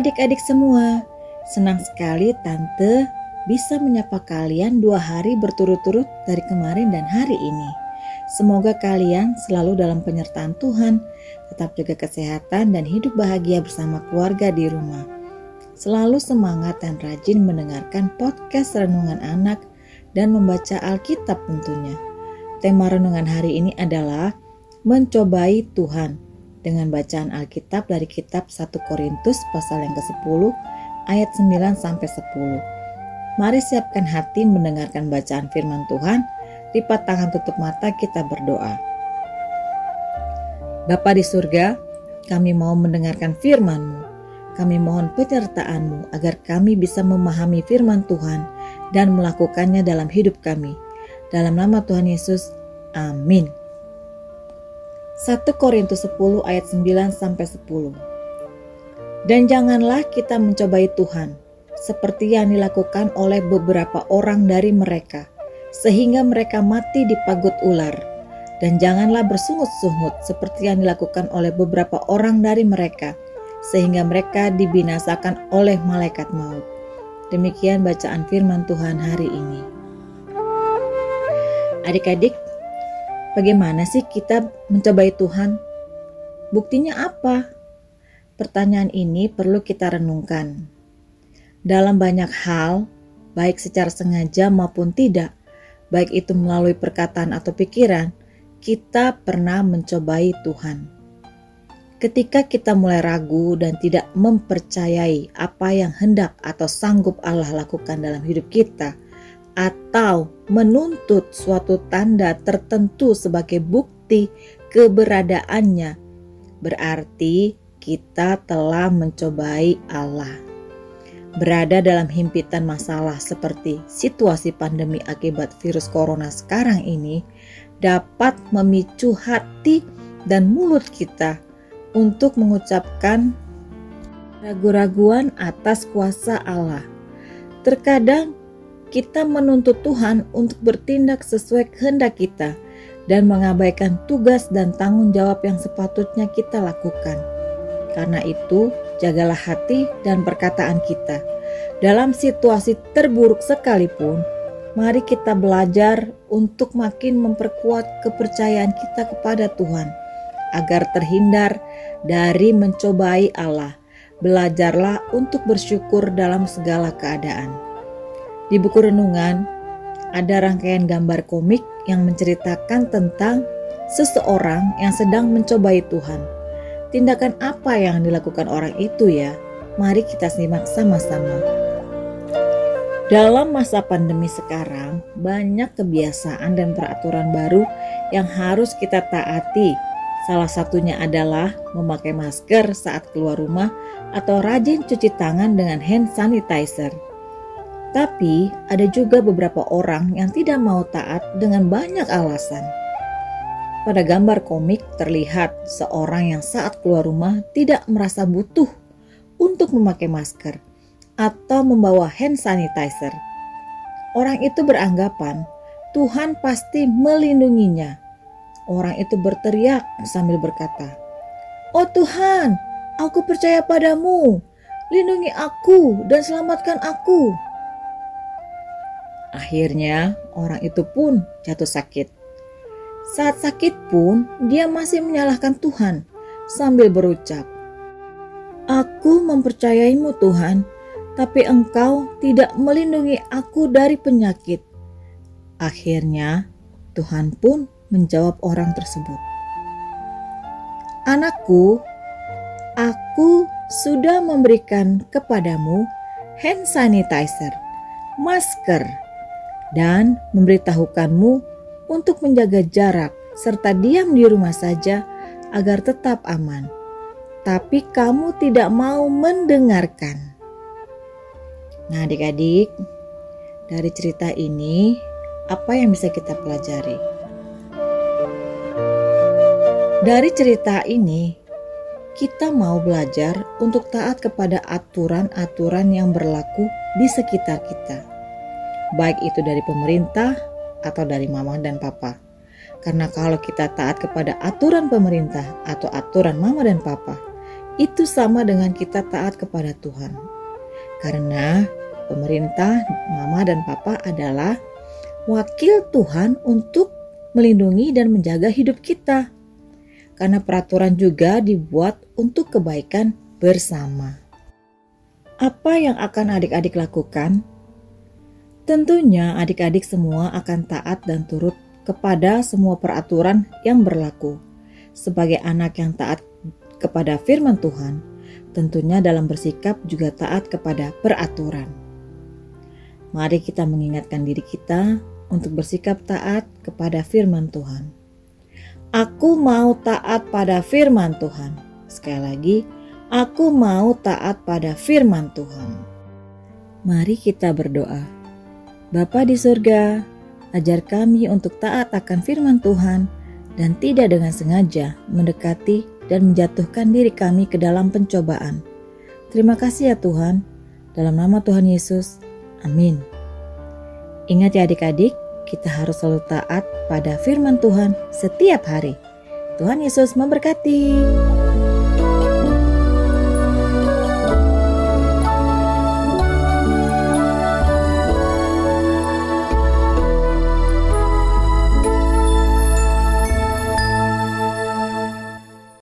Adik-adik semua, senang sekali Tante bisa menyapa kalian dua hari berturut-turut dari kemarin dan hari ini. Semoga kalian selalu dalam penyertaan Tuhan, tetap jaga kesehatan dan hidup bahagia bersama keluarga di rumah. Selalu semangat dan rajin mendengarkan podcast Renungan Anak dan membaca Alkitab tentunya. Tema renungan hari ini adalah mencobai Tuhan dengan bacaan Alkitab dari kitab 1 Korintus pasal yang ke-10 ayat 9 sampai 10. Mari siapkan hati mendengarkan bacaan firman Tuhan. Lipat tangan tutup mata kita berdoa. Bapa di surga, kami mau mendengarkan firman-Mu. Kami mohon penyertaan-Mu agar kami bisa memahami firman Tuhan dan melakukannya dalam hidup kami. Dalam nama Tuhan Yesus, amin. 1 Korintus 10 ayat 9 sampai 10. Dan janganlah kita mencobai Tuhan seperti yang dilakukan oleh beberapa orang dari mereka sehingga mereka mati di pagut ular dan janganlah bersungut-sungut seperti yang dilakukan oleh beberapa orang dari mereka sehingga mereka dibinasakan oleh malaikat maut. Demikian bacaan firman Tuhan hari ini. Adik-adik, Bagaimana sih kita mencobai Tuhan? Buktinya apa? Pertanyaan ini perlu kita renungkan. Dalam banyak hal, baik secara sengaja maupun tidak, baik itu melalui perkataan atau pikiran, kita pernah mencobai Tuhan. Ketika kita mulai ragu dan tidak mempercayai apa yang hendak atau sanggup Allah lakukan dalam hidup kita, atau menuntut suatu tanda tertentu sebagai bukti keberadaannya, berarti kita telah mencobai Allah. Berada dalam himpitan masalah seperti situasi pandemi akibat virus corona sekarang ini dapat memicu hati dan mulut kita untuk mengucapkan ragu-raguan atas kuasa Allah. Terkadang kita menuntut Tuhan untuk bertindak sesuai kehendak kita dan mengabaikan tugas dan tanggung jawab yang sepatutnya kita lakukan. Karena itu, jagalah hati dan perkataan kita. Dalam situasi terburuk sekalipun, mari kita belajar untuk makin memperkuat kepercayaan kita kepada Tuhan agar terhindar dari mencobai Allah. Belajarlah untuk bersyukur dalam segala keadaan. Di buku renungan ada rangkaian gambar komik yang menceritakan tentang seseorang yang sedang mencobai Tuhan. Tindakan apa yang dilakukan orang itu ya? Mari kita simak sama-sama. Dalam masa pandemi sekarang, banyak kebiasaan dan peraturan baru yang harus kita taati. Salah satunya adalah memakai masker saat keluar rumah atau rajin cuci tangan dengan hand sanitizer. Tapi ada juga beberapa orang yang tidak mau taat dengan banyak alasan. Pada gambar komik terlihat seorang yang saat keluar rumah tidak merasa butuh untuk memakai masker atau membawa hand sanitizer. Orang itu beranggapan Tuhan pasti melindunginya. Orang itu berteriak sambil berkata, "Oh Tuhan, aku percaya padamu. Lindungi aku dan selamatkan aku." Akhirnya, orang itu pun jatuh sakit. Saat sakit pun, dia masih menyalahkan Tuhan sambil berucap, "Aku mempercayaimu, Tuhan, tapi Engkau tidak melindungi aku dari penyakit." Akhirnya, Tuhan pun menjawab orang tersebut, "Anakku, aku sudah memberikan kepadamu hand sanitizer, masker, dan memberitahukanmu untuk menjaga jarak serta diam di rumah saja agar tetap aman. Tapi kamu tidak mau mendengarkan. Nah, adik-adik, dari cerita ini apa yang bisa kita pelajari? Dari cerita ini, kita mau belajar untuk taat kepada aturan-aturan yang berlaku di sekitar kita baik itu dari pemerintah atau dari mama dan papa. Karena kalau kita taat kepada aturan pemerintah atau aturan mama dan papa, itu sama dengan kita taat kepada Tuhan. Karena pemerintah, mama dan papa adalah wakil Tuhan untuk melindungi dan menjaga hidup kita. Karena peraturan juga dibuat untuk kebaikan bersama. Apa yang akan adik-adik lakukan? Tentunya adik-adik semua akan taat dan turut kepada semua peraturan yang berlaku. Sebagai anak yang taat kepada firman Tuhan, tentunya dalam bersikap juga taat kepada peraturan. Mari kita mengingatkan diri kita untuk bersikap taat kepada firman Tuhan. Aku mau taat pada firman Tuhan. Sekali lagi, Aku mau taat pada firman Tuhan. Mari kita berdoa. Bapa di surga, ajar kami untuk taat akan firman Tuhan dan tidak dengan sengaja mendekati dan menjatuhkan diri kami ke dalam pencobaan. Terima kasih ya Tuhan. Dalam nama Tuhan Yesus. Amin. Ingat ya adik-adik, kita harus selalu taat pada firman Tuhan setiap hari. Tuhan Yesus memberkati.